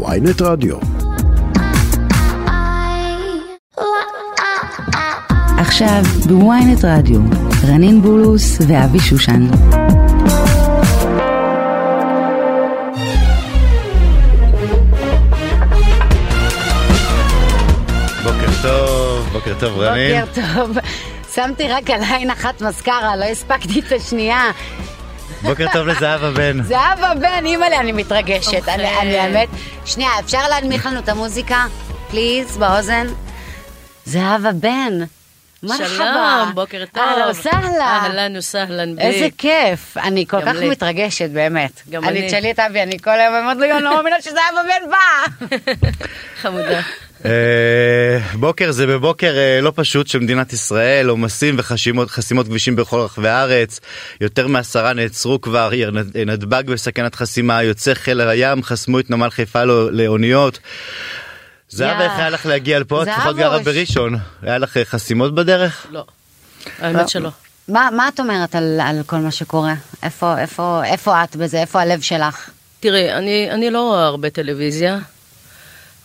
ויינט רדיו. עכשיו בוויינט רדיו, רנין בולוס ואבי שושן. בוקר טוב, בוקר טוב רנין. בוקר טוב. שמתי רק על עין אחת מזכרה, לא הספקתי את השנייה. בוקר טוב לזהבה בן. זהבה בן, אימא'לה, אני מתרגשת. אני אני האמת... שנייה, אפשר להנמיך לנו את המוזיקה? פליז, באוזן? זהבה בן. שלום, בוקר טוב. אהלן וסהלן. אהלן וסהלן. איזה כיף. אני כל כך לי. מתרגשת, באמת. גם אני אני. תשאלי את אבי, אני כל היום אומרת לו, אני לא מאמינה שזהבה בן באה. חמודה. אה, בוקר זה בבוקר אה, לא פשוט של מדינת ישראל, עומסים וחסימות חסימות כבישים בכל רחבי הארץ. יותר מעשרה נעצרו כבר, נתב"ג בסכנת חסימה, יוצאי חיל הים חסמו את נמל חיפה לא- לאוניות. זהבה. איך היה לך להגיע לפה? את לפחות. גרה בראשון. היה לך אה, חסימות בדרך? לא. האמת שלא. מה מה את אומרת על על כל מה שקורה? איפה- איפה איפה את בזה? איפה הלב שלך? תראי, אני, אני לא רואה הרבה טלוויזיה,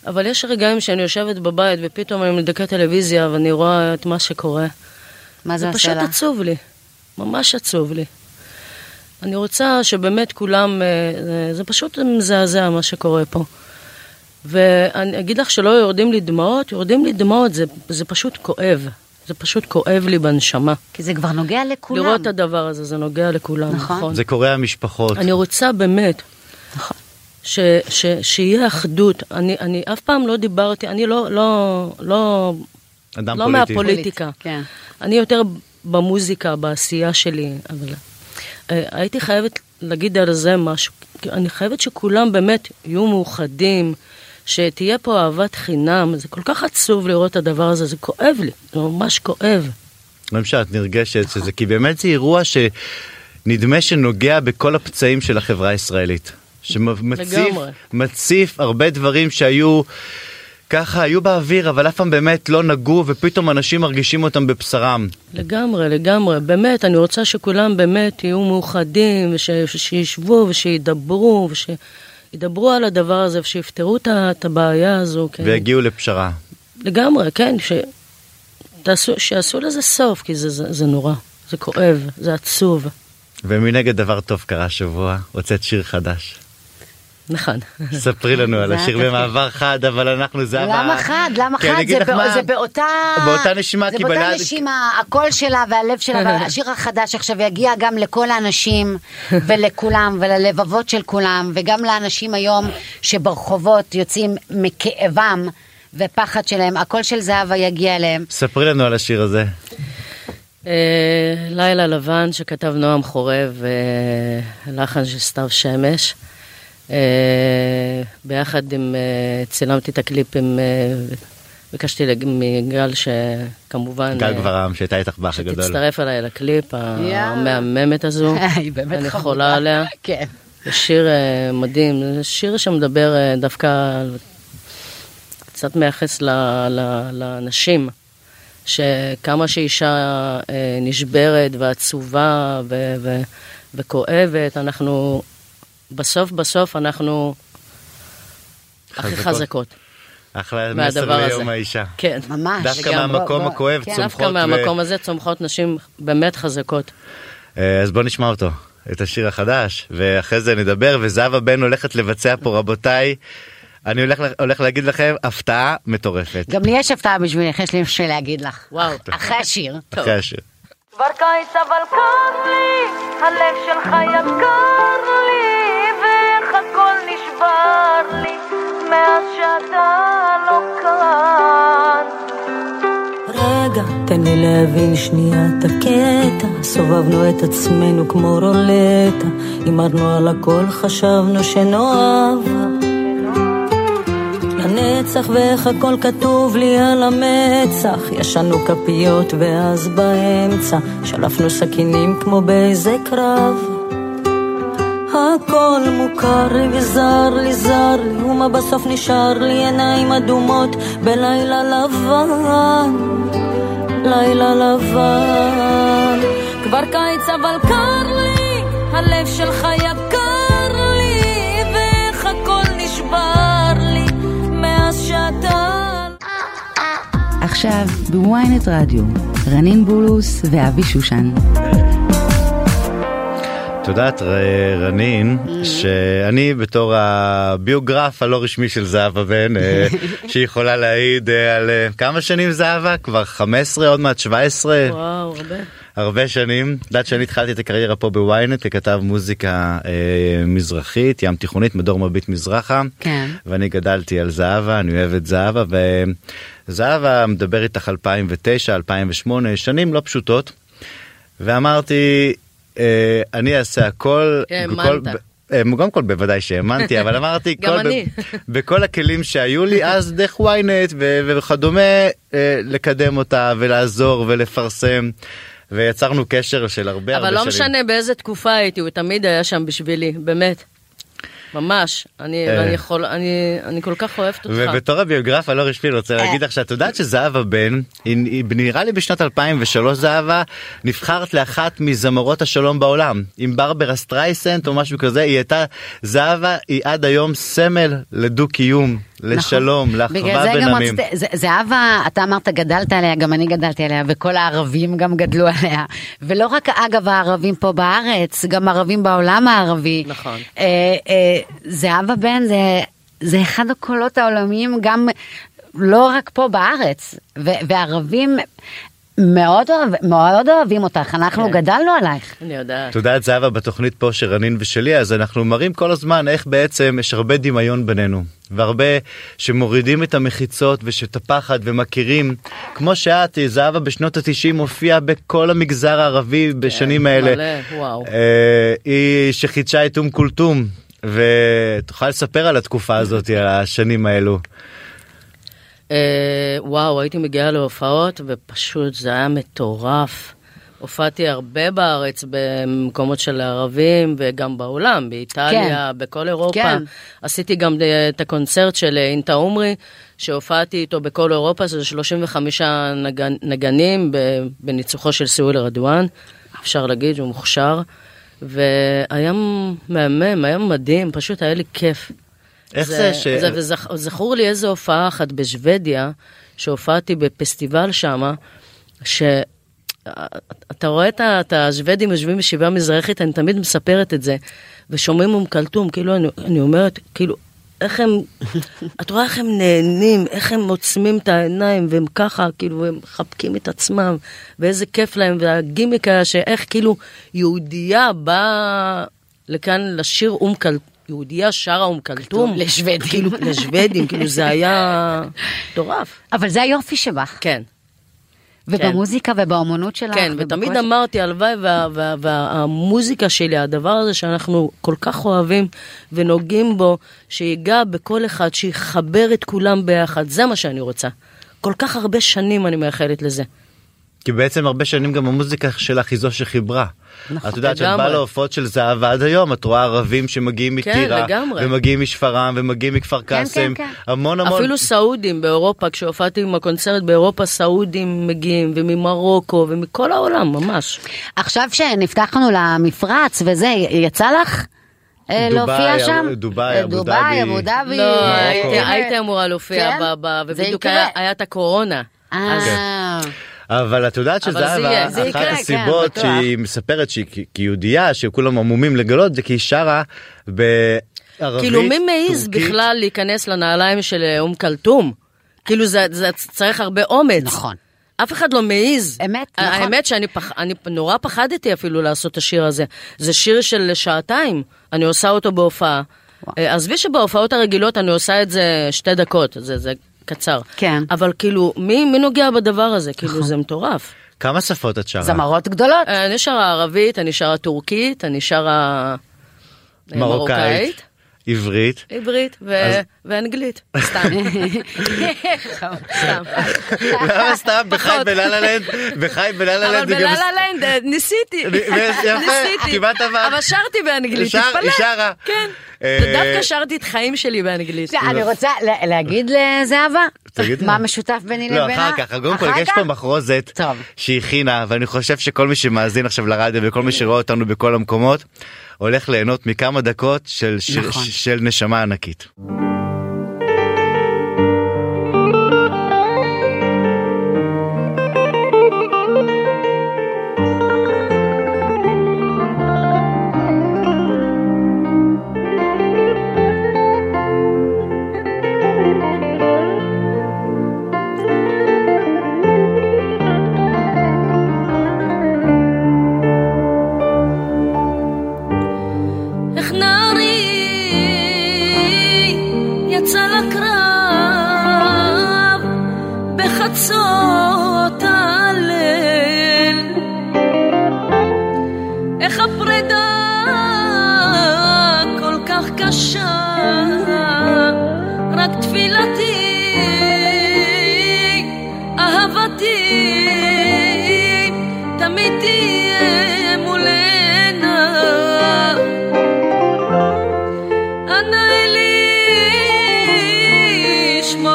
אבל יש רגעים שאני יושבת בבית ופתאום אני מדכאת טלוויזיה ואני רואה את מה שקורה. מה זה זה עושה פשוט לך? עצוב לי. ממש עצוב לי. אני רוצה שבאמת כולם, אה, זה- זה פשוט מזעזע מה שקורה פה. ואני אגיד לך שלא יורדים לי דמעות, יורדים לי דמעות, זה, זה פשוט כואב. זה פשוט כואב לי בנשמה. כי זה כבר נוגע לכולם. לראות את הדבר הזה, זה נוגע לכולם, נכון. נכון. זה קורע משפחות. אני רוצה באמת נכון. ש, ש, שיהיה אחדות. אני, אני אף פעם לא דיברתי, אני לא, לא, לא, אדם לא פוליטי. מהפוליטיקה. כן. אני יותר במוזיקה, בעשייה שלי, אבל אה, הייתי חייבת להגיד על זה משהו. אני חייבת שכולם באמת יהיו מאוחדים, שתהיה פה אהבת חינם. זה כל כך עצוב לראות את הדבר הזה, זה כואב לי, זה ממש כואב. רואים שאת נרגשת שזה כי באמת זה אירוע שנדמה שנוגע בכל הפצעים של החברה הישראלית. שמציף הרבה דברים שהיו ככה היו באוויר אבל אף פעם באמת לא נגעו ופתאום אנשים מרגישים אותם בבשרם. לגמרי, לגמרי. באמת, אני רוצה שכולם באמת יהיו מאוחדים, וש- ושישבו ושידברו, ושידברו על הדבר הזה, ושיפתרו את הבעיה הזו. כן. והגיעו לפשרה. לגמרי, כן, ש... תעשו, שיעשו לזה סוף, כי זה, זה, זה נורא, זה כואב, זה עצוב. ומנגד דבר טוב קרה השבוע, הוצאת שיר חדש. נכון. ספרי לנו על זה השיר במעבר חד אבל אנחנו זה למה חד? למה אני חד? זה זה באותה... באותה נשימה, זה כי באותה בליד- נשימה, הקול שלה והלב שלה, והשיר החדש עכשיו יגיע גם לכל האנשים ולכולם וללבבות של כולם, וגם לאנשים היום שברחובות יוצאים מכאבם ופחד שלהם, הקול של זהבה יגיע אליהם. ספרי לנו על השיר הזה. אה, לילה לבן שכתב נועם חורב, אה, לחן של סתיו שמש. אה, ביחד עם, אה, צילמתי את הקליפ עם, אה, ביקשתי מגל שכמובן... גל גברעם שהייתה איתך באח הגדול. שתצטרף אליי לקליפ המהממת הזו. היא באמת אני חמודה. חולה עליה. כן. זה שיר מדהים, זה שיר שמדבר דווקא, קצת מייחס ל- ל- לאנשים, שכמה שאישה נשברת ועצובה ו- ו- וכואבת, אנחנו, בסוף בסוף אנחנו הכי חזקות. חזקות. אחלה מסר הזה. ליום האישה. כן. ממש. דווקא. מהמקום בוא- הכואב כן. צומחות. דווקא מהמקום הזה צומחות נשים באמת חזקות. אה, אז בוא נשמע אותו, את השיר החדש, ואחרי זה נדבר, וזהבה בן הולכת לבצע פה, רבותיי, אני הולך, הולך להגיד לכם, הפתעה מטורפת. גם לי יש הפתעה בשבילך, יש לי משהו להגיד לך. וואו. אחרי השיר. אחרי השיר. כבר קיץ אבל קר לי, הלב שלך יקר לי, נשבר לי, מאז שאתה לא כאן. רגע, תן לי להבין שנייה את הקטע. סובבנו את עצמנו כמו רולטה. הימרנו על הכל, חשבנו שנאהב. לנצח ואיך הכל כתוב לי על המצח. ישנו כפיות ואז באמצע שלפנו סכינים כמו באיזה קרב. הכל מוכר לי וזר לי, זר לי, ומה בסוף נשאר לי? עיניים אדומות בלילה לבן, לילה לבן. כבר קיץ אבל קר לי, הלב שלך יקר לי, ואיך הכל נשבר לי מאז שאתה... עכשיו בוויינט רדיו, רנין בולוס ואבי שושן. את יודעת רנין שאני בתור הביוגרף הלא רשמי של זהבה בן אה, שיכולה להעיד אה, על אה, כמה שנים זהבה כבר 15 עוד מעט 17 וואו, הרבה. הרבה שנים. את יודעת שאני התחלתי את הקריירה פה בוויינט ככתב מוזיקה אה, מזרחית ים תיכונית מדור מביט מזרחה. כן. ואני גדלתי על זהבה אני אוהב את זהבה וזהבה מדבר איתך 2009 2008 שנים לא פשוטות. ואמרתי אני אעשה הכל. האמנת. אה, קודם כל בוודאי שהאמנתי אבל אמרתי כל-. בכל הכלים שהיו לי אז דרך ynet וכדומה אה, לקדם אותה ולעזור ולפרסם ויצרנו קשר של הרבה הרבה אבל שנים. לא משנה באיזה תקופה הייתי, הוא תמיד היה שם בשבילי, באמת. ממש. אני, אה. ואני יכול, אני, אני כל כך אוהבת אותך. ובתור הביוגרף הלא רשמי אני רוצה להגיד לך שאת יודעת שזהבה בן היא, היא נראה לי בשנת 2003 זהבה נבחרת לאחת מזמרות השלום בעולם עם ברברה סטרייסנט או משהו כזה היא הייתה זהבה היא עד היום סמל לדו קיום לשלום נכון. לאחווה זה בין עמים. זהבה, אתה אמרת גדלת עליה, גם אני גדלתי עליה, וכל הערבים גם גדלו עליה. ולא רק אגב הערבים פה בארץ, גם ערבים בעולם הערבי. נכון. אה, אה, זהבה בן זה, זה אחד הקולות העולמיים גם לא רק פה בארץ, ו- וערבים מאוד, אוהב, מאוד אוהבים אותך, אנחנו כן. גדלנו עלייך. אני יודעת. את יודעת זהבה בתוכנית פה של רנין ושלי אז אנחנו מראים כל הזמן איך בעצם יש הרבה דמיון בינינו והרבה שמורידים את המחיצות ואת הפחד ומכירים כמו שאת זהבה בשנות התשעים הופיעה בכל המגזר הערבי בשנים האלה. מלא, וואו. אה, היא שחידשה את אום כולתום ותוכל לספר על התקופה הזאת על השנים האלו. אה, וואו, הייתי מגיעה להופעות ופשוט זה היה מטורף. הופעתי הרבה בארץ במקומות של ערבים וגם בעולם, באיטליה, בכל אירופה. כן. עשיתי גם את הקונצרט של אינטה עומרי, שהופעתי איתו בכל אירופה, זה 35 נגן, נגנים בניצוחו של סיול רדואן, אפשר להגיד שהוא מוכשר. והיה מהמם, היה מדהים, פשוט היה לי כיף. איך זה ש- זה וזכ, זכור לי איזו הופעה אחת בשוודיה, שהופעתי בפסטיבל שמה, שאתה רואה את את השוודים יושבים בישיבה מזרחית, אני תמיד מספרת את זה, ושומעים אום כלתום, כאילו אני, אני אומרת, כאילו, איך הם, את רואה איך הם נהנים, איך הם עוצמים את העיניים, והם ככה, כאילו, הם מחבקים את עצמם, ואיזה כיף להם, והגימיק היה שאיך כאילו יהודייה באה לכאן לשיר אום כלתום. יהודייה שרה אום כלתום. לשוודים. כאילו, לשוודים, כאילו זה היה מטורף. אבל זה היופי שבך. כן. ובמוזיקה ובאומנות שלך. כן, ותמיד זה. אמרתי, הלוואי וה- וה- והמוזיקה שלי, הדבר הזה שאנחנו כל כך אוהבים ונוגעים בו, שיגע בכל אחד, שיחבר את כולם ביחד, זה מה שאני רוצה. כל כך הרבה שנים אני מייחלת לזה. כי בעצם הרבה שנים גם המוזיקה שלך היא זו שחיברה. נכון, את יודעת שאת. באה להופעות של זהבה עד היום את רואה ערבים שמגיעים כן, מטירה לגמרי. ומגיעים משפרעם ומגיעים מכפר כן, קאסם כן. המון המון אפילו סעודים באירופה, כשהופעתי עם הקונצרט באירופה, סעודים מגיעים, וממרוקו, ומכל העולם, ממש. עכשיו שנפתחנו למפרץ וזה, יצא לך אה, להופיע שם? דובאי, אה, אבו דובאי, דאבי. אבו דאבי. לא, אה, הייתי- אה, אמורה להופיע, כן? ב- ב- זה ובדיוק היה את הקורונה. אבל את יודעת שזהבה אחת יקרה, כן, הסיבות בטוח. שהיא מספרת שהיא כיהודייה שכולם עמומים לגלות זה כי היא שרה בערבית כאילו, מי מעז טורקית. בכלל להיכנס לנעליים של אה, אום כלתום? כאילו, זה, זה צריך הרבה אומץ. נכון. אף אחד לא מעז. אמת, נכון. האמת שאני פח, אני נורא פחדתי אפילו לעשות את השיר הזה. זה שיר של שעתיים, אני עושה אותו בהופעה. אה, עזבי שבהופעות הרגילות אני עושה את זה שתי דקות, זה, זה קצר. כן. אבל כאילו, מי, מי נוגע בדבר הזה? כאילו, זה מטורף. כמה שפות את שרה? זמרות גדולות. אה, אני שרה ערבית, אני שרה טורקית, אני שרה... אה, מרוקאית, עברית. עברית ואנגלית, סתם. סתם. למה סתם בחי פחות. בללה לנד בחי בללה אבל לנד היא גם- בללה לנד אה, ניסיתי, ניסיתי, כמעט עברת. אבל שרתי באנגלית, תתפלא. היא שרה. כן, אה, ודווקא שרתי את חיים שלי באנגלית. אני רוצה לה- להגיד לזהבה, תגידי. מה משותף ביני לא, לבינה? אחר כך, קודם כל יש? פה מחרוזת טוב. שהיא הכינה, ואני חושב שכל מי שמאזין עכשיו לרדיו וכל מי שרואה אותנו בכל המקומות, הולך ליהנות מכמה דקות של נכון. של נשמה ענקית.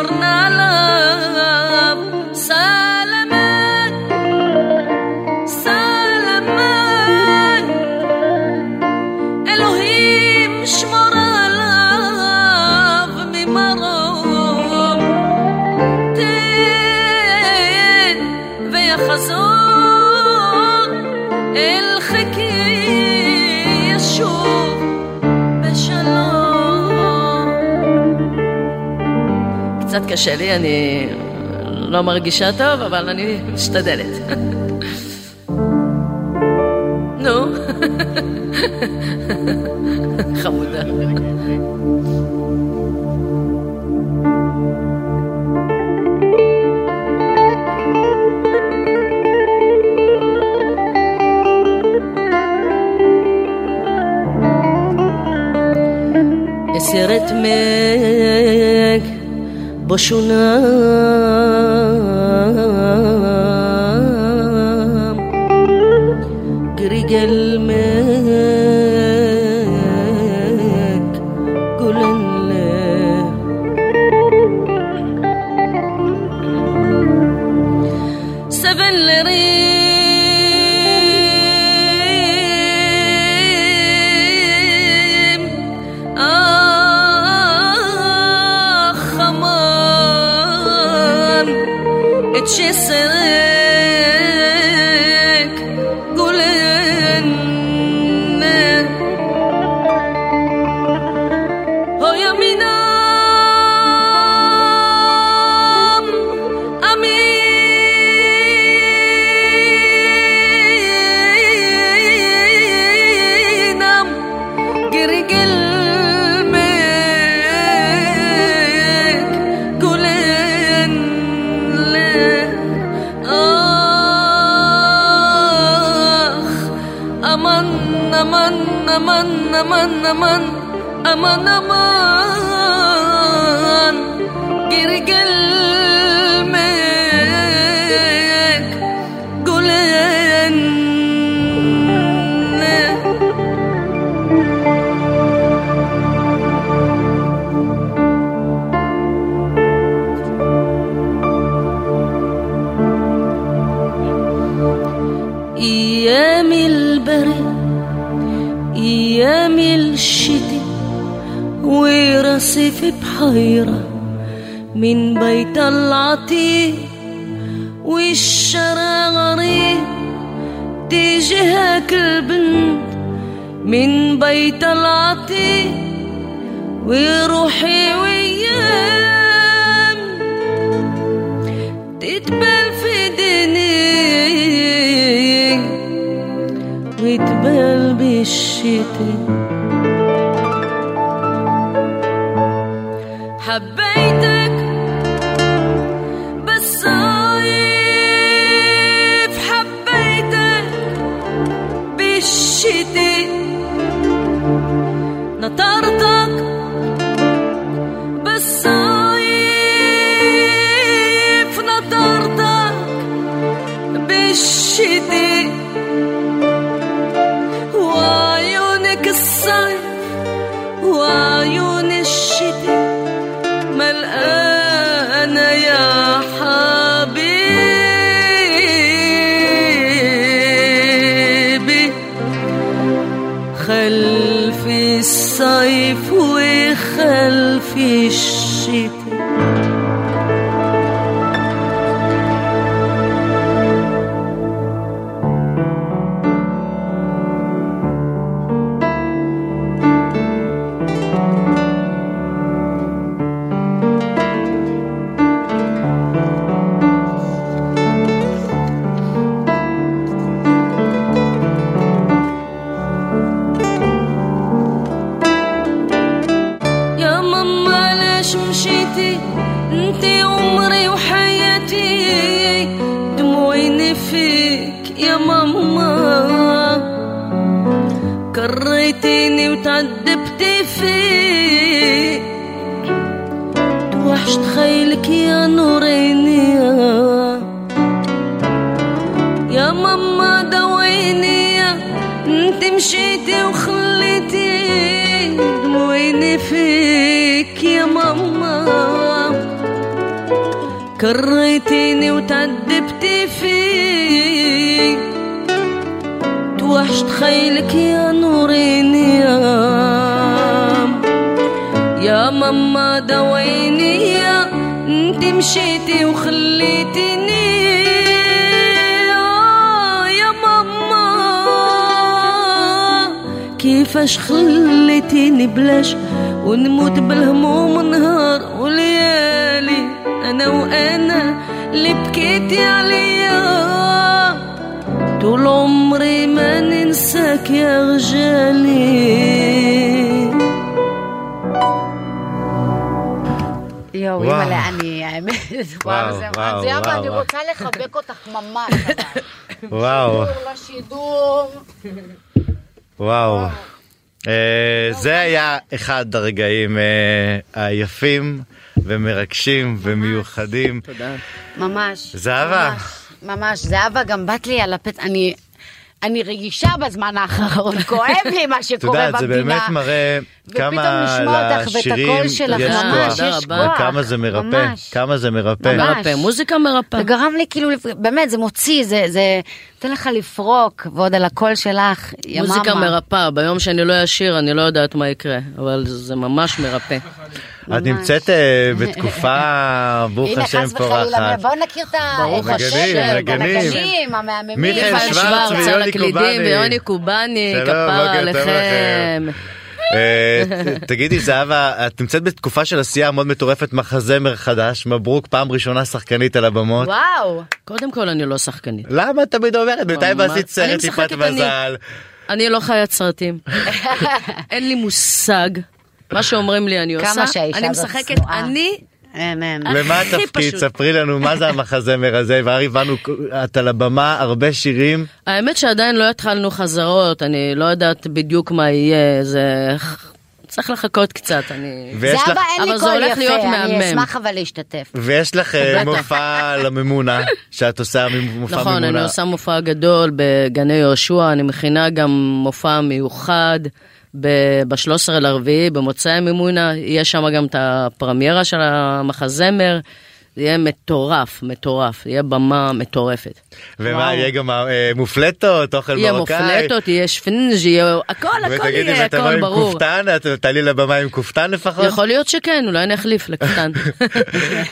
tornar קצת קשה לי, אני לא מרגישה טוב, אבל אני משתדלת. طشنا طلعتي والشرى غريب تجهك البنت من بيت طلعتي وروحي ويام تتبال في ديني وتبال بالشتي وانا اللي بكيتي عليا طول عمري ما ننساك يا رجالي יואו, וואו. אימא'לה, אני, האמת, וואו, וואו, זה וואו, זהבה, וואו, אני וואו. רוצה לחבק אותך ממש. אבל. וואו, לשידור. וואו. אה, זה היה אחד הרגעים אה, היפים ומרגשים ומיוחדים. תודה. ממש. זהבה. ממש. זהבה, גם באת לי על הפצע, אני... אני רגישה בזמן האחרון, כואב לי מה את שקורה יודעת, זה במדינה. באמת מראה ופתאום כמה לשמוע אותך ואת לשירים הקול שלך, יש כוח, יש רבה. כוח. וכמה זה מרפא, ממש. כמה זה מרפא. ממש. מרפא, מוזיקה מרפא. זה גרם לי כאילו, באמת, זה מוציא, זה, זה נותן לך לפרוק, ועוד על הקול שלך, יממה. מוזיקה מרפאה, ביום שאני לא אשיר אני לא יודעת מה יקרה, אבל זה ממש מרפא. את נמצאת אה, בתקופה, ברוך הנה, השם, חס וחלילה, פורחת. בואו נכיר את הנגנים, המהממים. מיכאל שוורץ ויוני קובאני. ויוני קובאני, שלום, כפרה עליכם. אה, תגידי זהבה, את נמצאת בתקופה של עשייה מאוד מטורפת, מחזמר חדש, מברוק, פעם ראשונה שחקנית על הבמות. וואו. קודם כל אני לא שחקנית. למה את תמיד אומרת? בינתיים. עשית סרט טיפת אני. מזל. אני לא חיית סרטים. אין לי מושג. מה שאומרים לי אני עושה. אני משחקת, צנועה. אני... למה התפקיד? ספרי לנו מה זה המחזמר הזה, והר הבנו, את על הבמה, הרבה שירים. האמת שעדיין לא התחלנו חזרות, אני לא יודעת בדיוק מה יהיה, זה... צריך לחכות קצת, אני... ויש לך- זהבה, אין לי אבל זה קול הולך להיות יפה, אני מהמם. אשמח אבל להשתתף. ויש לך אה. מופע לממונה, שאת עושה מופע נכון, אני ממונה. עושה מופע גדול בגני יהושע, אני מכינה גם מופע מיוחד ב-13 לרביעי, במוצאי מימונה, יש שם גם את הפרמיירה של המחזמר, זה יהיה מטורף, מטורף, יהיה במה מטורפת. ומה, וואו. יהיה גם אה, מופלטות, אוכל יהיה מרוקאי? מופלטות, יהיה שפינג', יהיה הכל, הכל ותגידי, יהיה, הכל עם ברור. כופתן, את תעלי לבמה עם כופתן לפחות? יכול להיות שכן, אולי אני אחליף לקטן.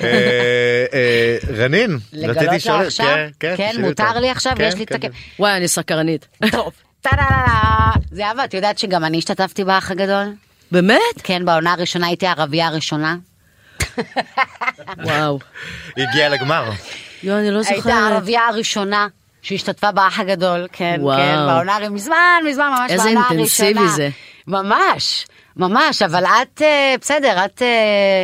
אה, אה, רנין, רציתי לגלות לשאול... לה עכשיו? כן, כן, תשאלי מותר. לי עכשיו? כן, יש לי את כן, הכ... וואי, אני סקרנית. טוב. טה-דה-דה-דה. זהבה, את יודעת שגם אני השתתפתי באח הגדול? באמת? כן, בעונה הראשונה הייתי הערבייה הראשונה. וואו. הגיע לגמר. יואו, אני לא הייתה זוכרת. הערבייה הראשונה שהשתתפה באח הגדול, כן, וואו. כן, בעונה, מזמן, מזמן, ממש איזה בעונה אינטנסיבי הראשונה. זה. ממש, ממש, אבל את, אה, בסדר, את אה,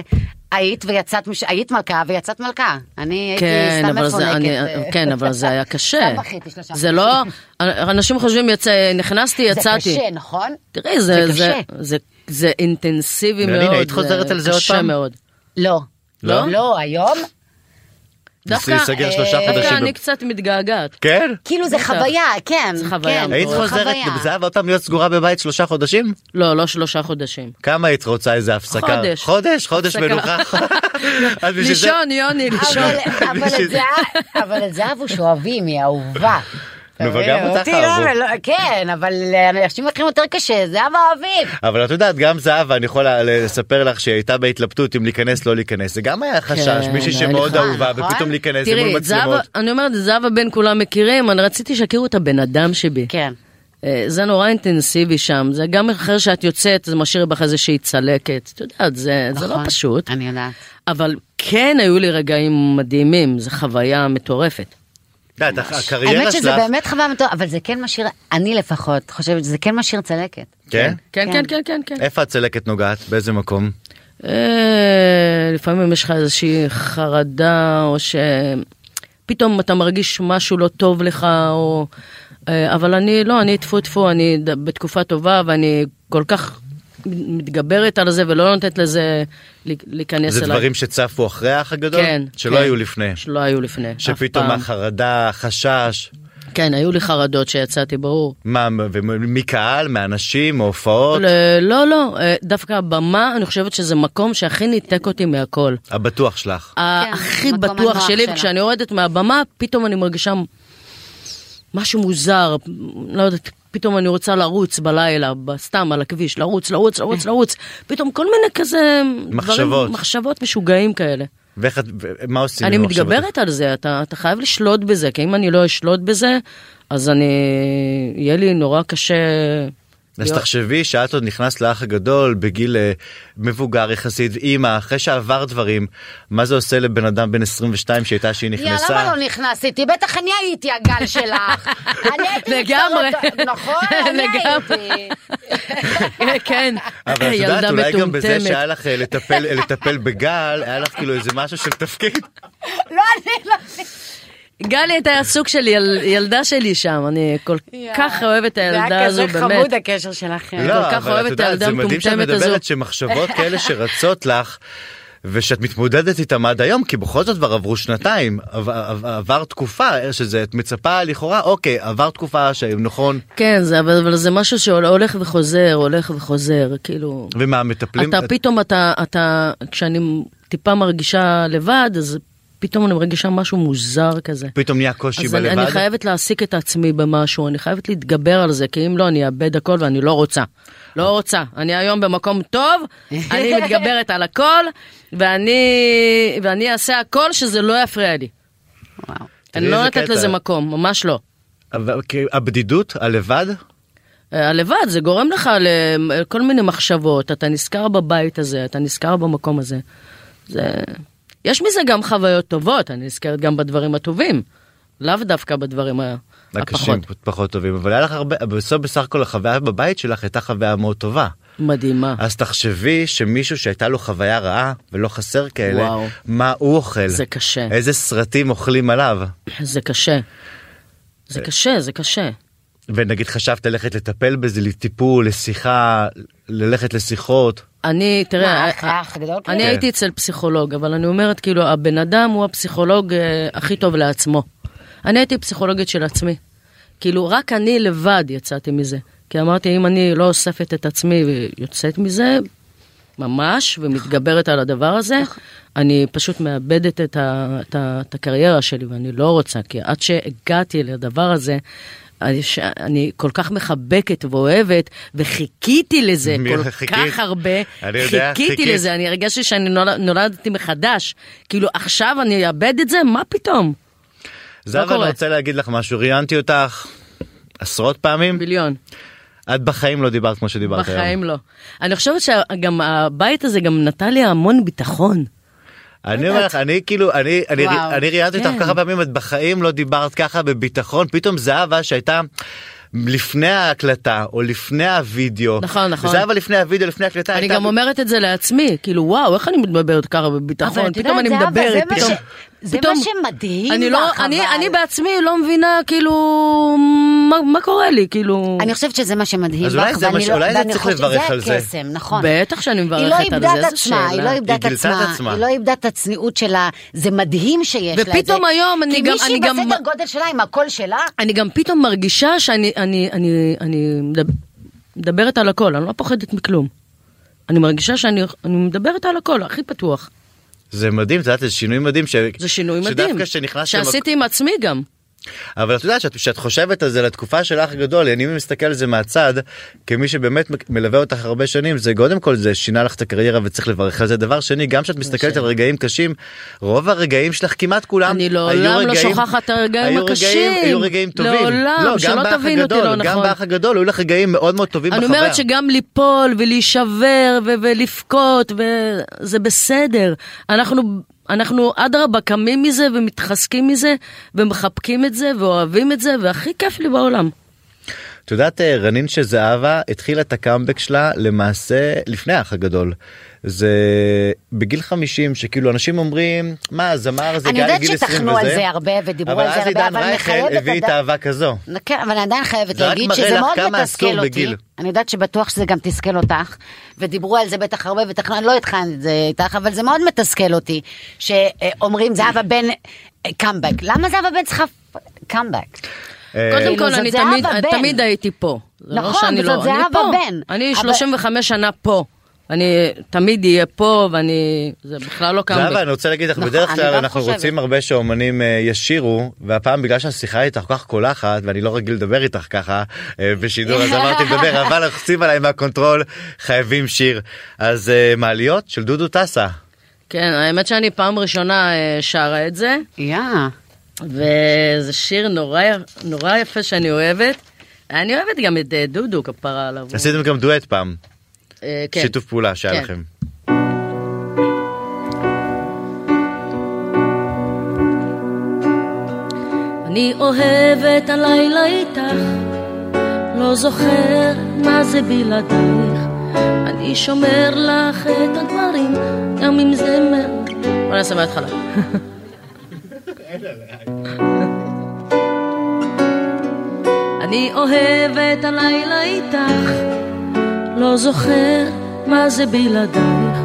היית ויצאת, מש- היית מלכה ויצאת מלכה. אני הייתי כן, סתם אבל זה, מפונקת. אני, אה. כן, אבל זה היה קשה. סתם בכיתי שלושה זה לא, אנשים חושבים, יצא, נכנסתי, זה יצאתי. קשה, נכון? תראי, זה זה, זה. זה, זה אינטנסיבי מאוד. היית חוזרת זה על זה עוד קשה פעם? מאוד. לא. לא? לא, היום? ניסי להיסגר שלושה אה, חודשים. דווקא אני קצת מתגעגעת. כן? כאילו זה. חוויה, כן. זה חוויה כן, היית חוזרת. בזהב עוד פעם להיות סגורה בבית שלושה חודשים? לא, לא שלושה חודשים. כמה היית רוצה איזה הפסקה? חודש. חודש? חודש. מנוחה? לישון, יוני, לישון. אבל- את זה- אבל את זהבו שאוהבים, היא אהובה. נו, וגם? אותך אותי אהבו. לא, לא, כן, אבל אנשים אחרים יותר קשה, זהבה אוהבים. אבל את יודעת, גם זהבה, אני יכול לספר לך שהיא הייתה בהתלבטות אם להיכנס לא להיכנס. זה גם היה חשש, כן, מישהי היה שמאוד נכון, אהובה, נכון. ופתאום להיכנס מול תראי, מצלמות. אני אומרת, זהבה בין כולם מכירים, אני רציתי שיכירו את הבן אדם שבי. כן. אה, זה נורא אינטנסיבי שם, זה גם אחרי שאת יוצאת, זה משאיר בך איזושהי צלקת. את יודעת, זה, זה לא נכון, פשוט. אני יודעת. אבל כן היו לי רגעים מדהימים, זו חוויה מטורפת. את יודעת, הקריירה האמת שזה שלך, באמת חוויה מטורפת, אבל זה כן משאיר, אני לפחות חושבת שזה כן משאיר צלקת. כן? כן, כן. כן, כן, כן, כן. איפה הצלקת נוגעת? באיזה מקום? אה, לפעמים יש לך איזושהי חרדה, או שפתאום אתה מרגיש משהו לא טוב לך, או... אה, אבל אני, לא, אני טפו טפו, אני בתקופה טובה, ואני כל כך מתגברת על זה, ולא נותנת לזה להיכנס זה אליי. דברים שצפו אחרי האח הגדול? כן. שלא כן. היו לפני. שלא היו לפני, שפתאום. החרדה, החשש, כן, היו לי חרדות שיצאתי, ברור. מה, מקהל, מאנשים, מהופעות? לא, לא, אה, דווקא הבמה, אני חושבת שזה מקום שהכי ניתק אותי מהכל. הבטוח שלך. הכי המקום בטוח שלי. וכשאני יורדת מהבמה, פתאום אני מרגישה משהו מוזר, לא יודעת, פתאום אני רוצה לרוץ בלילה, סתם על הכביש, לרוץ, לרוץ, לרוץ, לרוץ, פתאום כל מיני כזה... מחשבות. דברים, מחשבות משוגעים כאלה. ואיך את, מה עושים? אני? מתגברת על זה, אתה, אתה חייב לשלוט בזה, כי אם אני לא אשלוט בזה, אז אני... יהיה לי נורא קשה... אז להיות- תחשבי שאת עוד נכנסת לאח הגדול בגיל אה, מבוגר יחסית, אימא, אחרי שעבר דברים, מה זה עושה לבן אדם בן 22 שהייתה שהיא יא, נכנסה? למה לא נכנסתי? בטח אני הייתי הגל שלך. אני הייתי לגמרי. נכון, אני. הייתי. כן, אבל את יודעת, ילדה אולי גם בזה. שהיה לך אה, אה, לטפל בגל, היה לך כאילו איזה משהו של תפקיד. לא, אני לא... גלי הייתה סוג של יל, ילדה שלי שם, אני כל כך אוהבת את הילדה הזו, זה היה כזה באמת. חמוד הקשר שלכם. כל לא, כך אבל אוהבת את את יודעת, הילדה זה מדהים שאת המטומטמת מדברת הזו. שמחשבות כאלה שרצות לך. ושאת מתמודדת איתם עד היום כי בכל זאת כבר עברו שנתיים עבר, עבר, תקופה שזה את מצפה לכאורה אוקיי עבר תקופה שנכון כן, זה, אבל, אבל זה משהו שהולך וחוזר, הולך וחוזר, כאילו... ומה מטפלים אתה פתאום, אתה, אתה, כשאני טיפה מרגישה לבד, אז פתאום אני מרגישה משהו מוזר כזה. פתאום נהיה קושי אז אני, בלבד אני חייבת להעסיק את עצמי במשהו, אני חייבת להתגבר על זה, כי אם לא, אני אאבד הכל ואני לא רוצה. לא רוצה. אני היום במקום טוב, אני מתגברת על הכל, ואני, ואני אעשה הכל שזה לא יפריע לי. וואו. אני לא נותנת. לזה מקום, ממש לא. אבל הבדידות הלבד אה, הלבד, זה גורם לך לכל מיני מחשבות, אתה נזכר בבית הזה, אתה נזכר במקום הזה. זה... יש מזה גם חוויות טובות, אני נזכרת גם בדברים הטובים, לאו דווקא בדברים ה- הקשים הפחות. פחות טובים אבל היה לך הרבה בסוף בסך הכל החוויה בבית שלך הייתה חוויה מאוד טובה מדהימה. אז תחשבי שמישהו שהייתה לו חוויה רעה ולא חסר כאלה וואו. מה הוא אוכל זה קשה. איזה סרטים אוכלים עליו זה קשה. זה קשה, זה קשה. ונגיד חשבת ללכת לטפל בזה לטיפול לשיחה ללכת לשיחות אני, תראה, מה, אה? אני כאילו? הייתי אצל פסיכולוג, אבל אני אומרת, כאילו, הבן אדם הוא הפסיכולוג אה, הכי טוב לעצמו. אני הייתי פסיכולוגית של עצמי. כאילו, רק אני לבד יצאתי מזה. כי אמרתי, אם אני לא אוספת את עצמי ויוצאת מזה, ממש, ומתגברת על הדבר הזה, אני פשוט מאבדת את, ה, את, ה, את הקריירה שלי, ואני לא רוצה, כי עד שהגעתי לדבר הזה, אני, ש- אני כל כך מחבקת ואוהבת, וחיכיתי לזה כל חיכית? כך הרבה. אני יודע, חיכיתי חיכית. לזה, אני הרגשתי שאני נולד, נולדתי מחדש. כאילו, עכשיו אני אאבד את זה? מה פתאום? זהבה קורה. אני רוצה להגיד לך משהו ראיינתי אותך עשרות פעמים מיליון. את בחיים לא דיברת כמו שדיברת היום. בחיים לא. אני חושבת שגם הבית הזה גם נתן לי המון ביטחון. אני אומר לך אני כאילו אני אני. אני ראיינתי אותך כן. ככה פעמים את בחיים לא דיברת ככה בביטחון פתאום זהבה שהייתה. לפני ההקלטה או לפני הוידאו נכון, נכון. זהבה לפני הוידאו לפני ההקלטה אני הייתה- גם אומרת את זה לעצמי, כאילו וואו, איך אני מדברת ככה אבל בביטחון, פתאום אני מדברת, זה פתאום... זה פתאום- מה שמדהים אני לא, בך, אני. אני בעצמי לא מבינה, כאילו, מה, מה קורה לי, כאילו... אני חושבת שזה מה שמדהים אז בך, אולי זה ואני מה ש- לא- אולי זה צריך לברך על זה. קסם, נכון. בטח שאני לא מברכת על איבדה זה, את איזה עצמה, היא לא. איבדה היא את גילתה את עצמה. היא לא איבדה את הצניעות שלה, זה מדהים שיש לה את זה. ופתאום היום אני גם- אני כי גם- מישהי בסדר גודל שלה עם הקול שלה, אני גם פתאום מרגישה שאני אני, אני, אני מדבר- מדברת על הכל, אני לא פוחדת מכלום. אני מרגישה שאני אני מדברת על הכל, הכי פתוח. זה מדהים, את יודעת, זה שינוי מדהים. ש... זה שינוי מדהים. שדווקא שנכנסת... שעשיתי עם עצמי גם. אבל את יודעת שאת, חושבת על זה לתקופה של האח הגדול, אני מסתכל על זה מהצד, כמי שבאמת מלווה אותך הרבה שנים, זה קודם כל זה שינה לך את הקריירה וצריך לברך על זה. דבר שני, גם כשאת מסתכלת על רגעים קשים, רוב הרגעים שלך כמעט כולם, אני לעולם לא שוכחת את הרגעים הקשים. היו רגעים טובים. לעולם, לא, גם שלא תבין אותי לא גם נכון. באח הגדול, היו לך רגעים מאוד מאוד טובים אני. אומרת שגם ליפול ולהישבר ולבכות, וזה בסדר. אנחנו, אנחנו אדרבה קמים מזה ומתחזקים מזה, ומחבקים את זה, ואוהבים את זה, והכי כיף לי בעולם. את יודעת אה, רנין שזהבה התחילה את הקאמבק שלה למעשה לפני האח הגדול. זה בגיל 50 שכאילו אנשים אומרים מה זמר זה אני יודעת לגיל 20 שטחנו על וזה. זה הרבה ודיברו אבל על זה אז הרבה, עידן אבל אני רייכל חייבת הביא לדעת- את אהבה כזו. כן, אבל אני עדיין חייבת להגיד שזה מאוד מתסכל אותי. אני יודעת שבטוח שזה גם תסכל אותך, ודיברו על זה בטח הרבה, אני לא התחלתי את זה איתך, אבל זה מאוד מתסכל אותי, שאומרים זהבה בן קאמבק. למה זהבה בן צריכה קאמבק? אה, קודם כאילו, כל, זאת אני תמיד, הייתי פה. לא נכון, וזאת לא, זהבה אני. בן. אני אבל- 35 שנה פה. אני תמיד אהיה פה, ואני... זה בכלל לא קם זהבה אני רוצה להגיד לך נכון, בדרך כלל אנחנו. רוצים הרבה שאומנים אה, ישירו והפעם בגלל שהשיחה איתך כל כך קולחת ואני לא רגיל לדבר איתך ככה אה, בשידור אז אמרתי לדבר אבל לחצים עליי מהקונטרול חייבים שיר אז אה, מעליות של דודו טסה. כן, האמת שאני פעם ראשונה שרה את זה, יא. וזה שיר נורא, נורא יפה שאני אוהבת. אני אוהבת גם את דודו, כפרה עליו. עשיתם גם דואט פעם כן. שיתוף פעולה שהיה כן. לכם. אני אוהבת הלילה איתך, לא זוכר מה זה בלעדייך. אני שומר לך את הדברים, גם אם זה מ... בוא נעשה מההתחלה. אני אוהבת הלילה איתך, לא זוכר מה זה בלעדייך.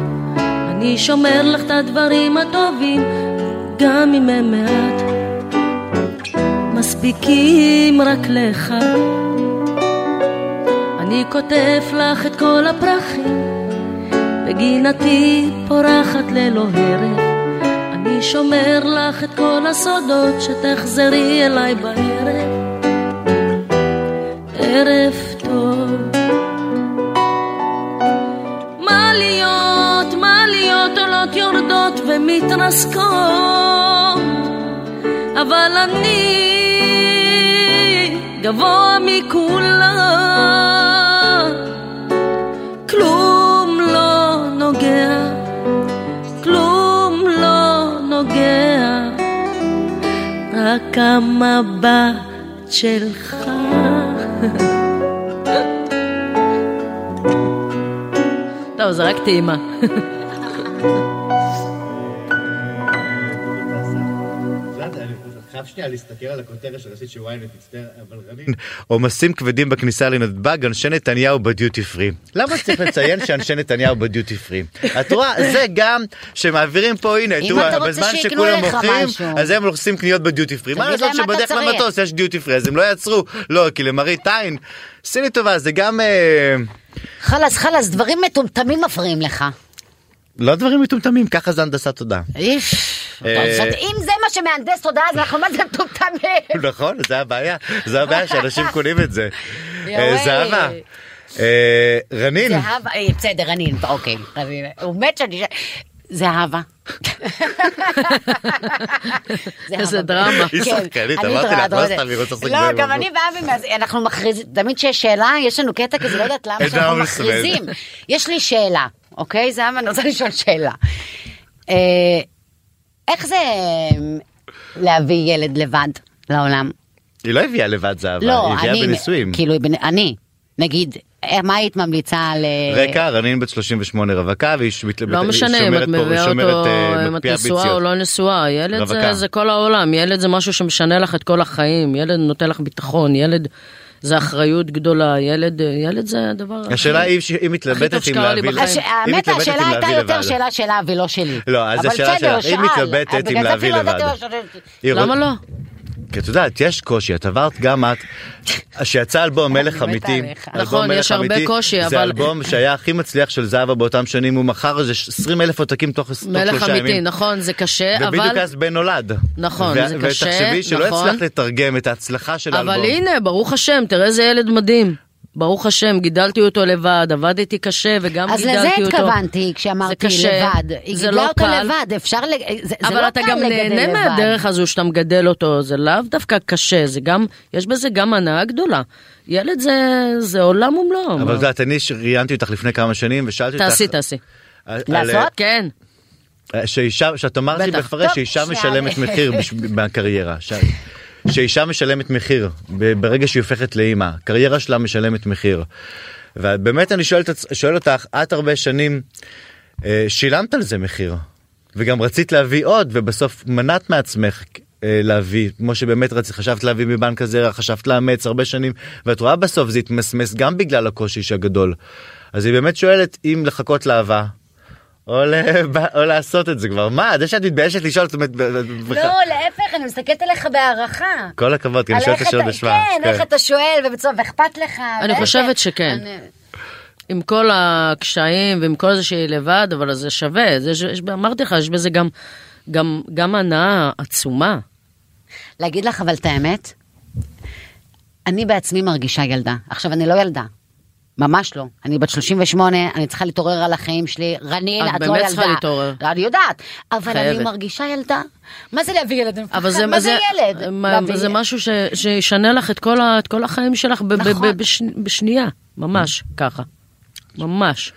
אני שומר לך את הדברים הטובים, גם אם הם מעט. מספיקים רק לך. אני כותב לך את כל הפרחים, וגינתי פורחת ללא הרף. אני שומר לך את כל הסודות, שתחזרי אליי בערב. ערב עולות יורדות ומתרסקות. אבל אני גבוה מכולם, כלום לא נוגע, כלום לא נוגע, רק המבט שלך. טוב, זה רק טעימה. חייב שנייה להסתכל על הכותרת שראשית שוויינט מצטער אבל רנין עומסים כבדים בכניסה לנתב"ג אנשי נתניהו בדיוטי פרי למה צריך לציין שאנשי נתניהו בדיוטי פרי את רואה זה גם שמעבירים פה הנה תראו, בזמן שכולם מוכרים. אז הם עושים קניות בדיוטי פרי מה לעשות שבדרך. למטוס יש דיוטי פרי אז הם לא יעצרו לא כי למראית עין עשי לי טובה זה גם אה, חלאס, חלאס, דברים מטומטמים מפריעים לך. לא דברים מטומטמים ככה זה הנדסת תודעה איף. אה, זאת- אם זה מה שמהנדס תודעה, אז אנחנו מה זה מטומטמים. נכון זה הבעיה זה הבעיה שאנשים קונים את זה. אה, זהבה אה, רנין זהבה, בסדר, רנין, אוקיי. הוא מת שאני... זהבה. איזה דרמה. היא כן, שחקנית, אני אמרתי לך, לא אבל- סתם, היא רוצה לשחק לא, גם אני ואבי, אנחנו מכריזים, תמיד שיש שאלה, יש לנו קטע כזה, לא יודעת למה, שאנחנו. מכריזים. יש לי שאלה, אוקיי? זהבה, אני רוצה לשאול שאלה. איך זה אה, להביא ילד לבד לעולם? היא לא הביאה לבד זהבה, לא, היא הביאה אני, בנישואים. כאילו, אני, נגיד, אה, מה היית ממליצה ל... רקע, רנין בת 38 רווקה, והיא ש- מתלבטת- לא היא משנה אם שומרת את פה- מביאה שומרת, אותו, אה, אם את נשואה או. לא נשואה, ילד. זה, זה כל העולם, ילד זה משהו שמשנה לך את כל החיים, ילד נותן לך ביטחון, ילד זה אחריות גדולה, ילד, ילד זה הדבר הכי... השאלה היא שהיא מתלבטת אם להביא... היא האמת, השאלה אם הייתה יותר לבד. שאלה שלה ולא שלי. לא, אז אבל השאלה בסדר, שלך, היא שאל. מתלבטת אם להביא אפילו לבד. היא למה לא? כי את יודעת, יש קושי, את עברת גם את, שיצא אלבום מלך אמיתי, נכון, יש הרבה קושי, זה אבל- אלבום שהיה הכי מצליח של זהבה באותם שנים, הוא מכר איזה 20 אלף עותקים תוך שלושה ימים. מלך אמיתי, נכון, זה קשה, ובדיוק אבל... אז בן נולד. נכון, זה קשה, ותחשבי שלא נכון. הצלחת לתרגם את ההצלחה של האלבום. אבל הנה, ברוך השם, תראה איזה ילד מדהים. ברוך השם, גידלתי אותו לבד, עבדתי קשה וגם אז גידלתי לזה אותו. התכוונתי כשאמרתי זה קשה, לבד. היא זה גידלה לא אותו קל. לבד, אפשר... לג- זה זה אבל לא אתה קל גם לגדל נהנה לבד. מהדרך הזו שאתה מגדל אותו, זה לאו דווקא קשה, זה גם, יש בזה גם הנאה גדולה. ילד זה, זה עולם ומלואו. אבל? את יודעת, אני ראיינתי אותך לפני כמה שנים ושאלתי אותך... תעשי, תעשי. לעשות? כן. שאישה, שאת אמרת לי. בפרש שאישה. משלמת מחיר מהקריירה. שאישה משלמת מחיר ברגע שהיא הופכת לאימא, הקריירה שלה משלמת מחיר. ובאמת אני שואל, שואל אותך, את הרבה שנים אה, שילמת על זה מחיר. וגם רצית להביא עוד, ובסוף מנעת מעצמך אה, להביא, כמו שבאמת רצית, חשבת להביא מבנק הזרע, חשבת לאמץ הרבה שנים, ואת רואה בסוף זה התמסמס גם בגלל הקושי הגדול. אז היא באמת שואלת אם לחכות לאהבה. או, לב... או לעשות את זה כבר מה זה שאת מתביישת לשאול זאת אומרת לא, להפך, אני מסתכלת עליך בהערכה. כל הכבוד כי אני על שואל את איך השאלות בשמה. כן, איך אתה שואל, ובסוף אכפת לך. אני ואיך- חושבת שכן. אני- עם כל הקשיים ועם כל זה שהיא לבד, אבל זה שווה. זה, יש, אמרתי לך, יש בזה גם, גם, גם הנאה עצומה. להגיד לך אבל את האמת, אני בעצמי מרגישה ילדה. עכשיו, אני לא ילדה. ממש לא. אני בת 38, אני צריכה להתעורר על החיים שלי. רנין, את את, לא ילדה. באמת צריכה להתעורר. אני יודעת. אבל חייבת. אני מרגישה ילדה. מה זה להביא ילד? אבל זה, מה זה ילד? מה, להביא- זה משהו ש, שישנה לך את כל, ה, את כל החיים שלך ב, ב, נכון. ב, בש, בשנייה, ממש ככה. ממש.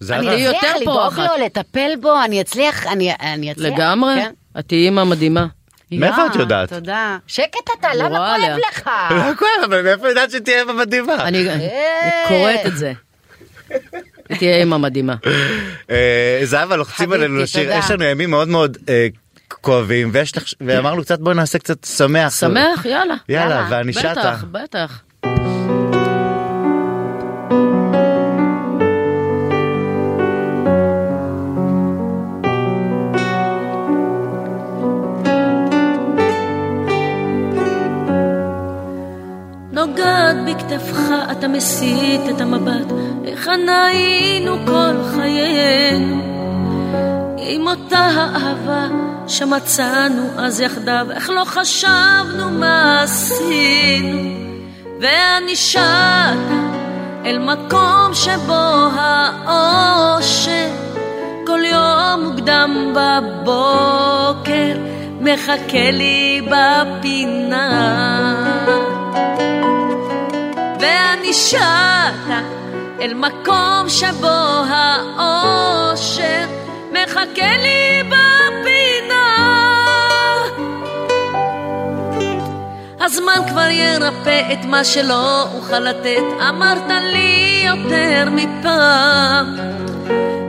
זהבה, אני- אצליח לדאוג. לו, לטפל בו, אני אצליח, אני אני אצליח. לגמרי, כן. את תהיי אימא מדהימה. מאיפה את יודעת? תודה. שקט אתה, למה כואב. לך? לא כואב אבל מאיפה יודעת שתהיה אימא מדהימה? אני אה. אני קוראת את זה. תהיה אימא מדהימה. אה, זהבה לוחצים עלינו לשיר. יש לנו ימים מאוד מאוד אה, כואבים ואמרנו קצת בוא נעשה קצת שמח שמח, יאללה. יאללה יאללה. ואני שטה בטח, בטח. בכתפך, אתה מסיט את המבט, איך היינו כל חיינו, עם אותה האהבה שמצאנו אז יחדיו, איך לא חשבנו מה עשינו, ואני שטה אל מקום שבו האושר כל יום מוקדם בבוקר מחכה לי בפינה. ואני שטה אל מקום שבו האושר מחכה לי בפינה. הזמן כבר ירפא את מה שלא אוכל לתת, אמרת לי יותר מפעם.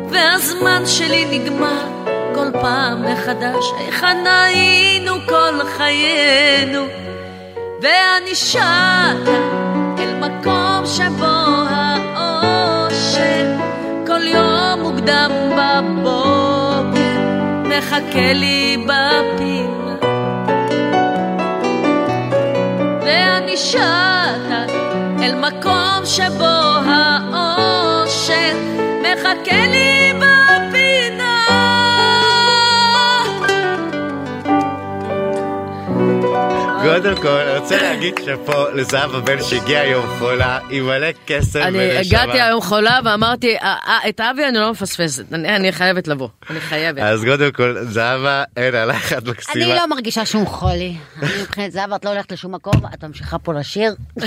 והזמן שלי נגמר כל פעם מחדש, היכן היינו כל חיינו? ואני שטה אל מקום שבו האושר כל יום מוקדם בבוקר מחכה לי בפינה. ואני שטה אל מקום שבו האושר מחכה לי קודם כל אני רוצה להגיד שאפו לזהבה בן שהגיעה היום חולה עם מלא אני ונשמה. הגעתי היום חולה ואמרתי, "אה, אה, את אבי אני לא מפספסת, אני אני חייבת לבוא, אני חייבת. אז קודם כל זהבה אין עלייך את מקסימה. אני לא מרגישה שום חולי. אני מבחינת זהבה, את לא הולכת לשום מקום, את ממשיכה פה לשיר.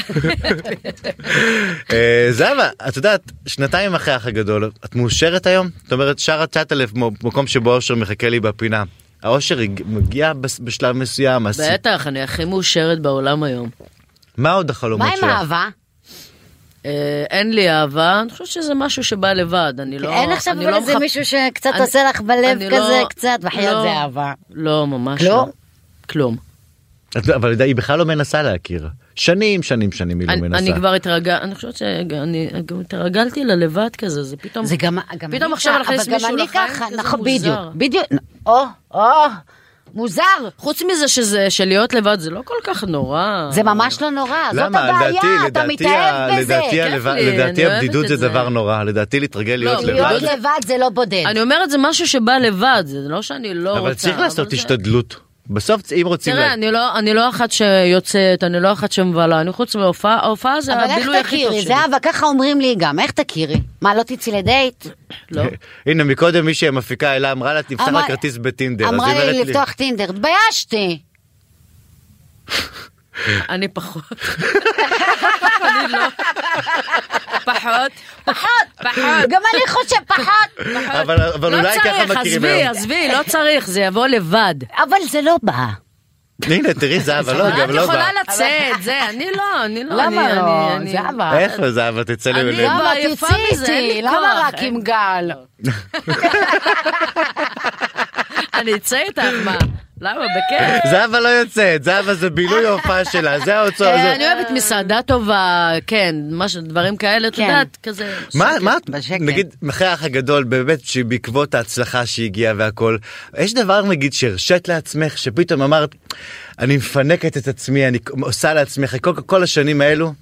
אה, זהבה את יודעת שנתיים אחרי האח הגדול את מאושרת היום? זאת אומרת שרה צ'אטלף מקום שבו אושר מחכה לי בפינה. האושר מגיע בשלב מסוים. בטח, אני הכי מאושרת בעולם היום. מה עוד החלומות מה שלך? עם אהבה? אה, אין לי אהבה, אני חושבת שזה משהו שבא לבד, אני לא... אין עכשיו אני אבל לא איזה מישהו שקצת עושה לך בלב לא- כזה, קצת, בחייאת לא. זה אהבה. לא, ממש כלום? לא. כלום. את- אבל היא בכלל לא מנסה להכיר. שנים שנים שנים היא לא אני, מנסה. אני כבר התרגל, אני חושבת שאני גם התרגלתי ללבד כזה, זה פתאום... זה גם, גם פתאום אני עכשיו להכניס אבל גם מישהו אני לחיים, ככה, כזה נכון, מוזר. בדיוק, בדיוק, או, או, מוזר. חוץ מזה שזה, שלהיות לבד זה לא כל כך נורא. זה ממש לא נורא, זאת? הבעיה, לדעתי, אתה לדעתי, מתאהב בזה. לדעתי, הלבד- לי, לדעתי אני הבדידות זה זה. דבר נורא, לדעתי להתרגל להיות לא, לבד. להיות לבד זה לא בודד. אני אומרת זה משהו שבא לבד, זה לא שאני לא רוצה. אבל צריך לעשות זה- השתדלות. בסוף אם רוצים... תראה, לה- אני לא, אני לא אחת שיוצאת, אני לא אחת שמבלה, אני חוץ מהופעה, ההופעה זה אבל איך הבילוי הכי טוב תכירי, שלי. זהבה, ככה אומרים לי גם, איך תכירי? מה, לא תצאי לדייט? לא. הנה מקודם מישהי המפיקה אלה אמרה לה תפתח לה כרטיס בטינדר. אמרה לי לפתוח טינדר, התביישתי. אני פחות. אני לא. פחות. פחות. פחות. גם אני חושב פחות. אבל אבל לא אולי ככה צריך, מכירים עזבי, היום. עזבי, לא צריך, זה יבוא לבד. אבל זה לא בא. הנה, תראי, זהבה, לא, גם את לא יכולה בא. לצאת, זה, אני לא, אני לא, למה אני- לא? אני- זה אני- אבא. איפה זהבה? תצא לי... לא- למה תצאי איתי? למה רק. עם גל? אני אצא איתך, מה? למה? בכיף. זהבה לא יוצאת, זהבה זה בילוי ההופעה שלה, זה האוצר. אה, זה- אני אוהבת מסעדה טובה, כן, משהו, דברים כאלה, את כן. יודעת, כזה... מה. נגיד, אחרי האח הגדול, באמת, שבעקבות ההצלחה שהגיעה והכל, יש דבר, נגיד, שהרשית לעצמך, שפתאום אמרת, אני מפנקת את עצמי, אני עושה לעצמך, כל, כל השנים האלו,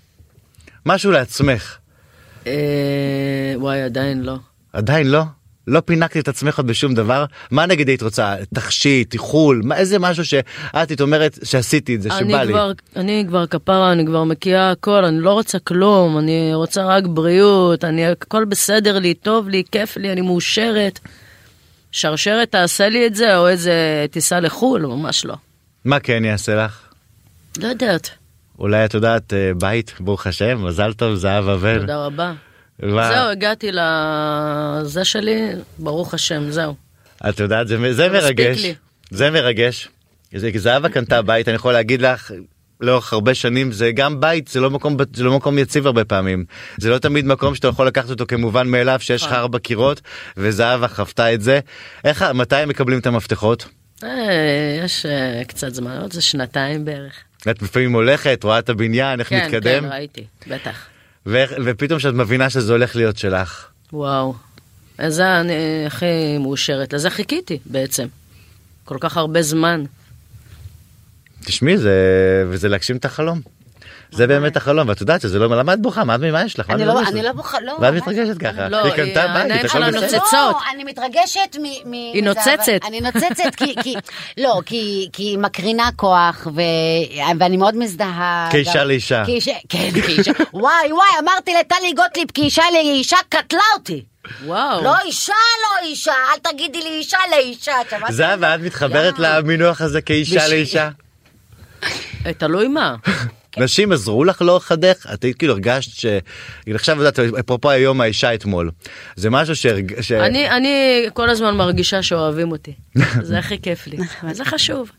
משהו לעצמך. אה, וואי, עדיין לא. עדיין לא? לא פינקתי את עצמך בשום דבר? מה נגיד היית רוצה? תכשיט, איחול, מה, איזה משהו שאת היית אומרת שעשיתי את זה, שבא לי. כבר, אני כבר כפרה, אני כבר מקיאה הכל, אני לא רוצה כלום, אני רוצה רק בריאות, אני, הכל בסדר לי, טוב לי, כיף לי, אני מאושרת. שרשרת תעשה לי את זה, או איזה טיסה לחו"ל, ממש לא. מה כן יעשה לך? לא יודעת, אולי את יודעת, אה, בית, ברוך השם, מזל טוב, זהבה בן. תודה רבה. מה? זהו, הגעתי לזה שלי, ברוך השם, זהו. את יודעת, זה, זה מרגש. זה מרגש. זה, זהבה קנתה בית, אני יכול להגיד לך, לאורך הרבה שנים, זה גם בית, זה לא, מקום, זה לא מקום יציב הרבה פעמים. זה לא תמיד מקום שאתה יכול לקחת אותו כמובן מאליו, שיש לך ארבע קירות, וזהבה חוותה את זה. איך, מתי הם מקבלים את המפתחות? אה, יש אה, קצת זמן, עוד זה שנתיים בערך. את לפעמים הולכת, רואה את הבניין, איך כן, מתקדם, כן, ראיתי, בטח. ופתאום שאת מבינה שזה הולך להיות שלך. וואו. לזה אני הכי מאושרת, לזה חיכיתי בעצם. כל כך הרבה זמן. תשמעי, זה, וזה להגשים את החלום. זה באמת החלום, ואת יודעת שזה לא, את בוכה? מה מה יש לך? אני את לא-? אני לא בוכה, לא. ואת מתרגשת ככה. לא, היא קנתה היא- בית, הכל בסדר. נוצצות. לא, אני מתרגשת מ... מ- היא נוצצת. אני נוצצת כי... כי- לא, כי כי היא מקרינה כוח, ו- ואני מאוד מזדהה. כאישה לאישה. כן, כאישה. וואי, וואי, אמרתי לטלי גוטליב, כאישה לאישה, קטלה אותי. וואו. לא אישה, לא אישה, אל תגידי לי אישה לאישה. זהבה, את מתחברת. למינוח הזה כאישה לאישה? אה, תלוי מה. נשים עזרו לך לאורך הדרך? את היית כאילו הרגשת ש... עכשיו יודעת, אפרופו היום האישה אתמול. זה משהו שהרג... ש... אני, אני כל הזמן מרגישה שאוהבים אותי. זה הכי כיף לי. זה חשוב.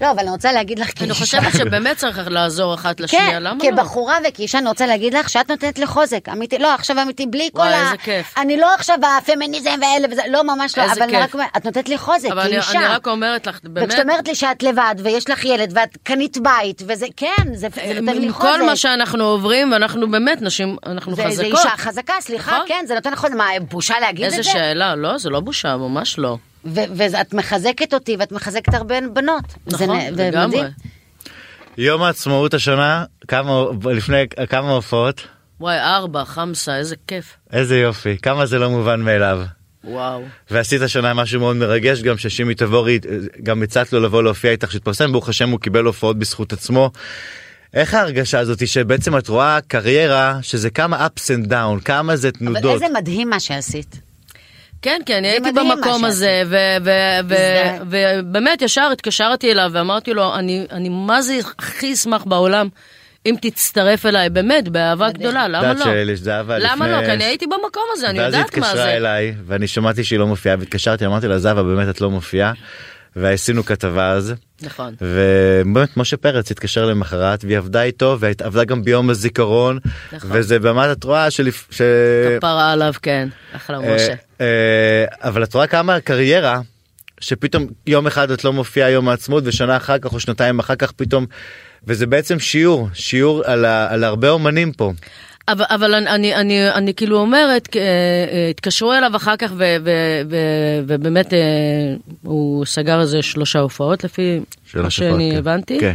לא, אבל אני רוצה להגיד לך אני כאישה. חושבת שבאמת צריך לעזור אחת לשנייה, כן, למה לא? כבחורה וכאישה אני רוצה להגיד לך שאת נותנת לי חוזק, אמיתי, לא עכשיו אמיתי, בלי כל וואי, ה... איזה כיף. אני לא עכשיו הפמיניזם ואלה וזה, לא ממש לא, איזה אבל אני. רק אומרת, את נותנת לי חוזק אבל אני, כאישה. אני רק אומרת לך, באמת, וכשאת אומרת לי שאת לבד ויש לך ילד ואת קנית בית וזה, כן, זה, זה נותן לי חוזק. כל מה שאנחנו עוברים, ואנחנו באמת נשים, אנחנו זה, זה חזקות. אישה חזקה, סליחה, נכון. כן, זה נותן חוזק, מה, בושה להגיד איזה את זה? שאלה, לא, זה לא בושה, ממש לא. ו- ואת מחזקת אותי ואת מחזקת הרבה בנות. נכון, זה לגמרי. יום העצמאות השנה, כמה, לפני כמה הופעות? וואי, ארבע, חמסה, איזה כיף. איזה יופי, כמה זה לא מובן מאליו. וואו. ועשית השנה משהו מאוד מרגש, גם ששימי תבורי, גם הצעת לו לבוא להופיע איתך שהתפרסם, ברוך השם הוא קיבל הופעות בזכות עצמו. איך ההרגשה הזאת שבעצם את רואה קריירה שזה כמה ups and down, כמה זה אבל תנודות. איזה מדהים מה שעשית. כן, כן, אני הייתי במקום. הזה, ו- ו- ו- מזדהה. ובאמת ישר התקשרתי אליו ואמרתי לו, אני, אני מה זה הכי אשמח בעולם אם תצטרף אליי, באמת, באהבה גדולה, למה יודעת לא? שזהבה למה לפני- לא? כי אני הייתי במקום הזה, אני ואז היא יודעת מה התקשרה זה. אליי, ואני שמעתי שהיא לא מופיעה, והתקשרתי, אמרתי לה, זהבה, באמת את לא מופיעה. ועשינו כתבה אז. נכון. ובאמת משה פרץ התקשר למחרת והיא עבדה איתו ועבדה גם ביום הזיכרון נכון. וזה באמת את רואה שלפ... ש... כפרה עליו, כן. אחלה משה. אה, אבל את רואה כמה קריירה שפתאום יום אחד את לא מופיעה יום העצמאות ושנה אחר כך או שנתיים אחר כך פתאום וזה בעצם שיעור שיעור על, ה... על הרבה אומנים פה. אבל, אבל אני, אני, אני, אני כאילו אומרת, אה, אה, התקשרו אליו אחר כך ו, ו, ו, ובאמת הוא סגר איזה שלושה הופעות לפי מה שאני כן. הבנתי. כן.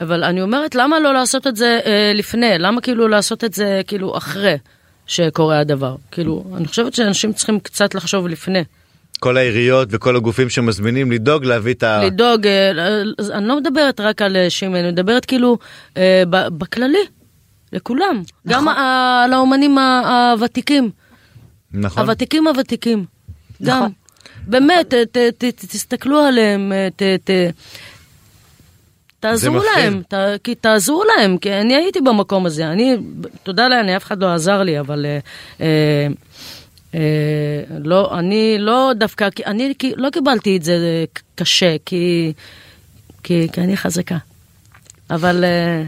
אבל אני אומרת, למה לא לעשות את זה לפני? למה כאילו לעשות את זה כאילו אחרי שקורה הדבר? כאילו, אני חושבת שאנשים צריכים קצת לחשוב לפני. כל העיריות וכל הגופים שמזמינים לדאוג להביא את ה... לדאוג, אה, אני לא מדברת רק על אה, שימן, אני מדברת כאילו אה, ב- בכללי, לכולם. גם ה- על האומנים הוותיקים. נכון. הוותיקים הוותיקים. גם. נכון. באמת, ת- ת- ת- תסתכלו עליהם, ת- ת- תעזרו. להם, ת- כי תעזרו להם, כי אני הייתי במקום הזה. אני, תודה לאל, אני אף אחד לא עזר לי, אבל... אה, אה, אה, לא, אני לא דווקא, כי- אני כי- לא קיבלתי את זה אה, קשה, כי כי, כי אני חזקה. אבל, אה,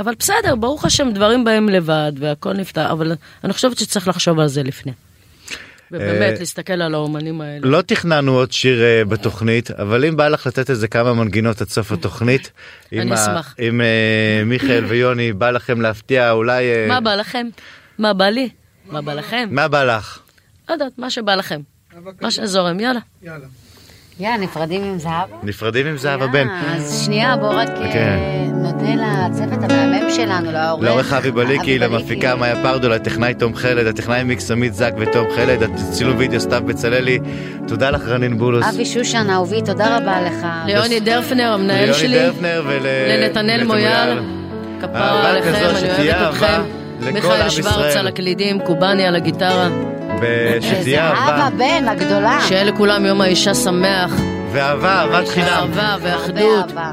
אבל בסדר, ברוך השם, דברים באים לבד והכל נפתר, אבל אני חושבת שצריך לחשוב על זה לפני. ובאמת, אה, להסתכל על האומנים האלה. לא תכננו עוד שיר אה, בתוכנית, אבל אם בא לך לתת איזה כמה מנגינות עד סוף התוכנית, אני אשמח. אם אה, מיכאל ויוני בא לכם להפתיע אולי... אה, מה בא לכם? מה בא לי? מה בא לכם? מה בא לך? לא יודעת, מה שבא לכם. מה שזורם, יאללה. יאללה, נפרדים עם זהבה? נפרדים עם זהבה בן. אז שנייה, בוא רק אה, כן. נודה לצוות המהמם שלנו, לעורך. לעורך אבי בליקי, למפיקה מאיה פרדו, לטכנאי תום חלד, הטכנאי מיקס עמית זק ותום חלד, הצילום וידאו סתיו בצללי. תודה לך רנין בולוס. אבי שושן, אהובי, תודה רבה לך. ליוני דרפנר, המנהל ליוני שלי. דרפנר ול... לנתנאל מויאל. כפרה עליכם, אני אוהבת אתכם. מיכאל שוורץ. על הקלידים, קובאני על הגיטרה. ושתהיה זהבה אהבה. בן הגדולה. שיהיה לכולם יום האישה שמח. ואהבה, אהבת חינם. אהבה ואחדות. אהבה.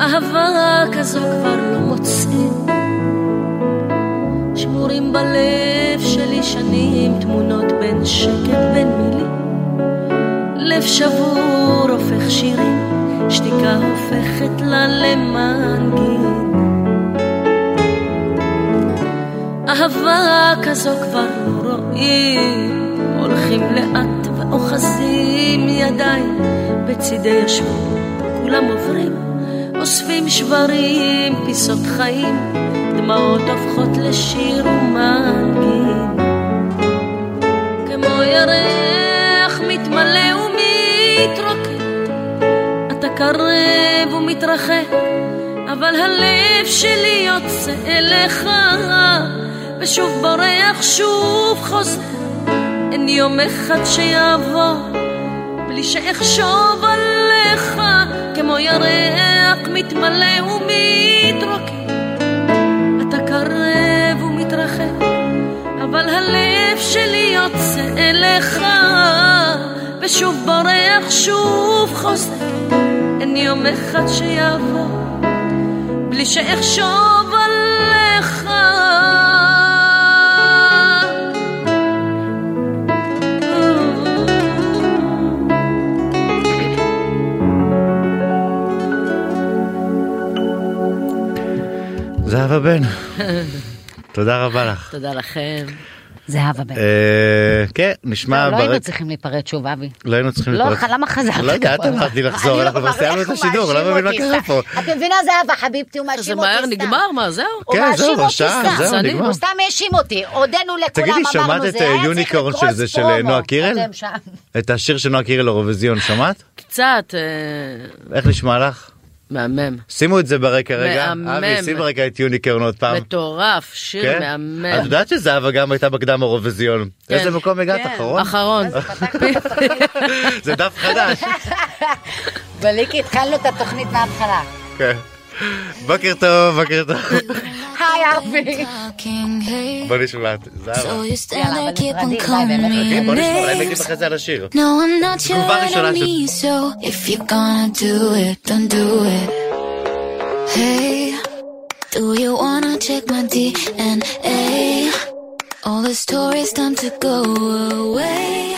אהבה כזו כבר לא מוצאים. שמורים בלב שלי שנים תמונות בין שקט בין מילים. לב שבור שתיקה הופכת לה למנגין. אהבה כזו כבר לא רואים, הולכים לאט ואוחזים ידיים בצידי השביל, כולם עוברים, אוספים שברים, פיסות חיים, דמעות הופכות לשיר ומנגין. כמו ירח מתמלא אתה קרב ומתרחק, אבל הלב שלי יוצא אליך, ושוב בורח, שוב חוזר. אין יום אחד שיעבור בלי שאחשוב עליך, כמו ירח מתמלא ומתרוקן. אתה קרב ומתרחק, אבל הלב שלי יוצא אליך, ושוב בורח, שוב חוזר. יום אחד שיעבור בלי שאחשוב עליך. זהבה בן. תודה רבה לך. תודה לכם. זהבה בן. אה, כן, נשמע לא היינו ברק... צריכים להיפרד שוב, אבי. לא היינו צריכים לא, להתפרץ. למה חזרת? לא יודע, את אמרת לי לחזור, אנחנו לא- כבר סיימנו את השידור, לא מבין מה קרה פה. את מבינה זהבה חביבתי, הוא זה מאשים אותי מהר סתם. נגמר, מה, זהו? כן, זהו, השעה. זהו, אני- נגמר. הוא סתם האשים אותי, הודינו לכולם, תגידי, שמעת אמרנו את, זה, אה, יוניקורן של זה, של. אה, נועה קירל? את השיר של נועה קירל לאירוויזיון, שמעת? קצת איך נשמע לך? מהמם. שימו את זה ברקע רגע. מהמם. אבי, שים ברקע את יוניקורן עוד פעם. מטורף, שיר כן? מהמם. את יודעת שזהבה גם הייתה בקדם אירוויזיון. כן. איזה מקום הגעת? כן. אחרון? אחרון. זה דף חדש. בליקי, התחלנו את התוכנית מההתחלה. כן. בוקר טוב, בוקר טוב. היי אבי. Talking, hey. בוא נשמע את So זהבה. you stand יאללה, there, אבל keep on נפרדים, די, באמת. כן, בוא coming נשמע, אולי next. נגיד אחרי זה על השיר. No, I'm not your תגובה ראשונה של- enemy, so if you're gonna do it, don't do it. Hey, do you wanna check my DNA? All the stories time to go away.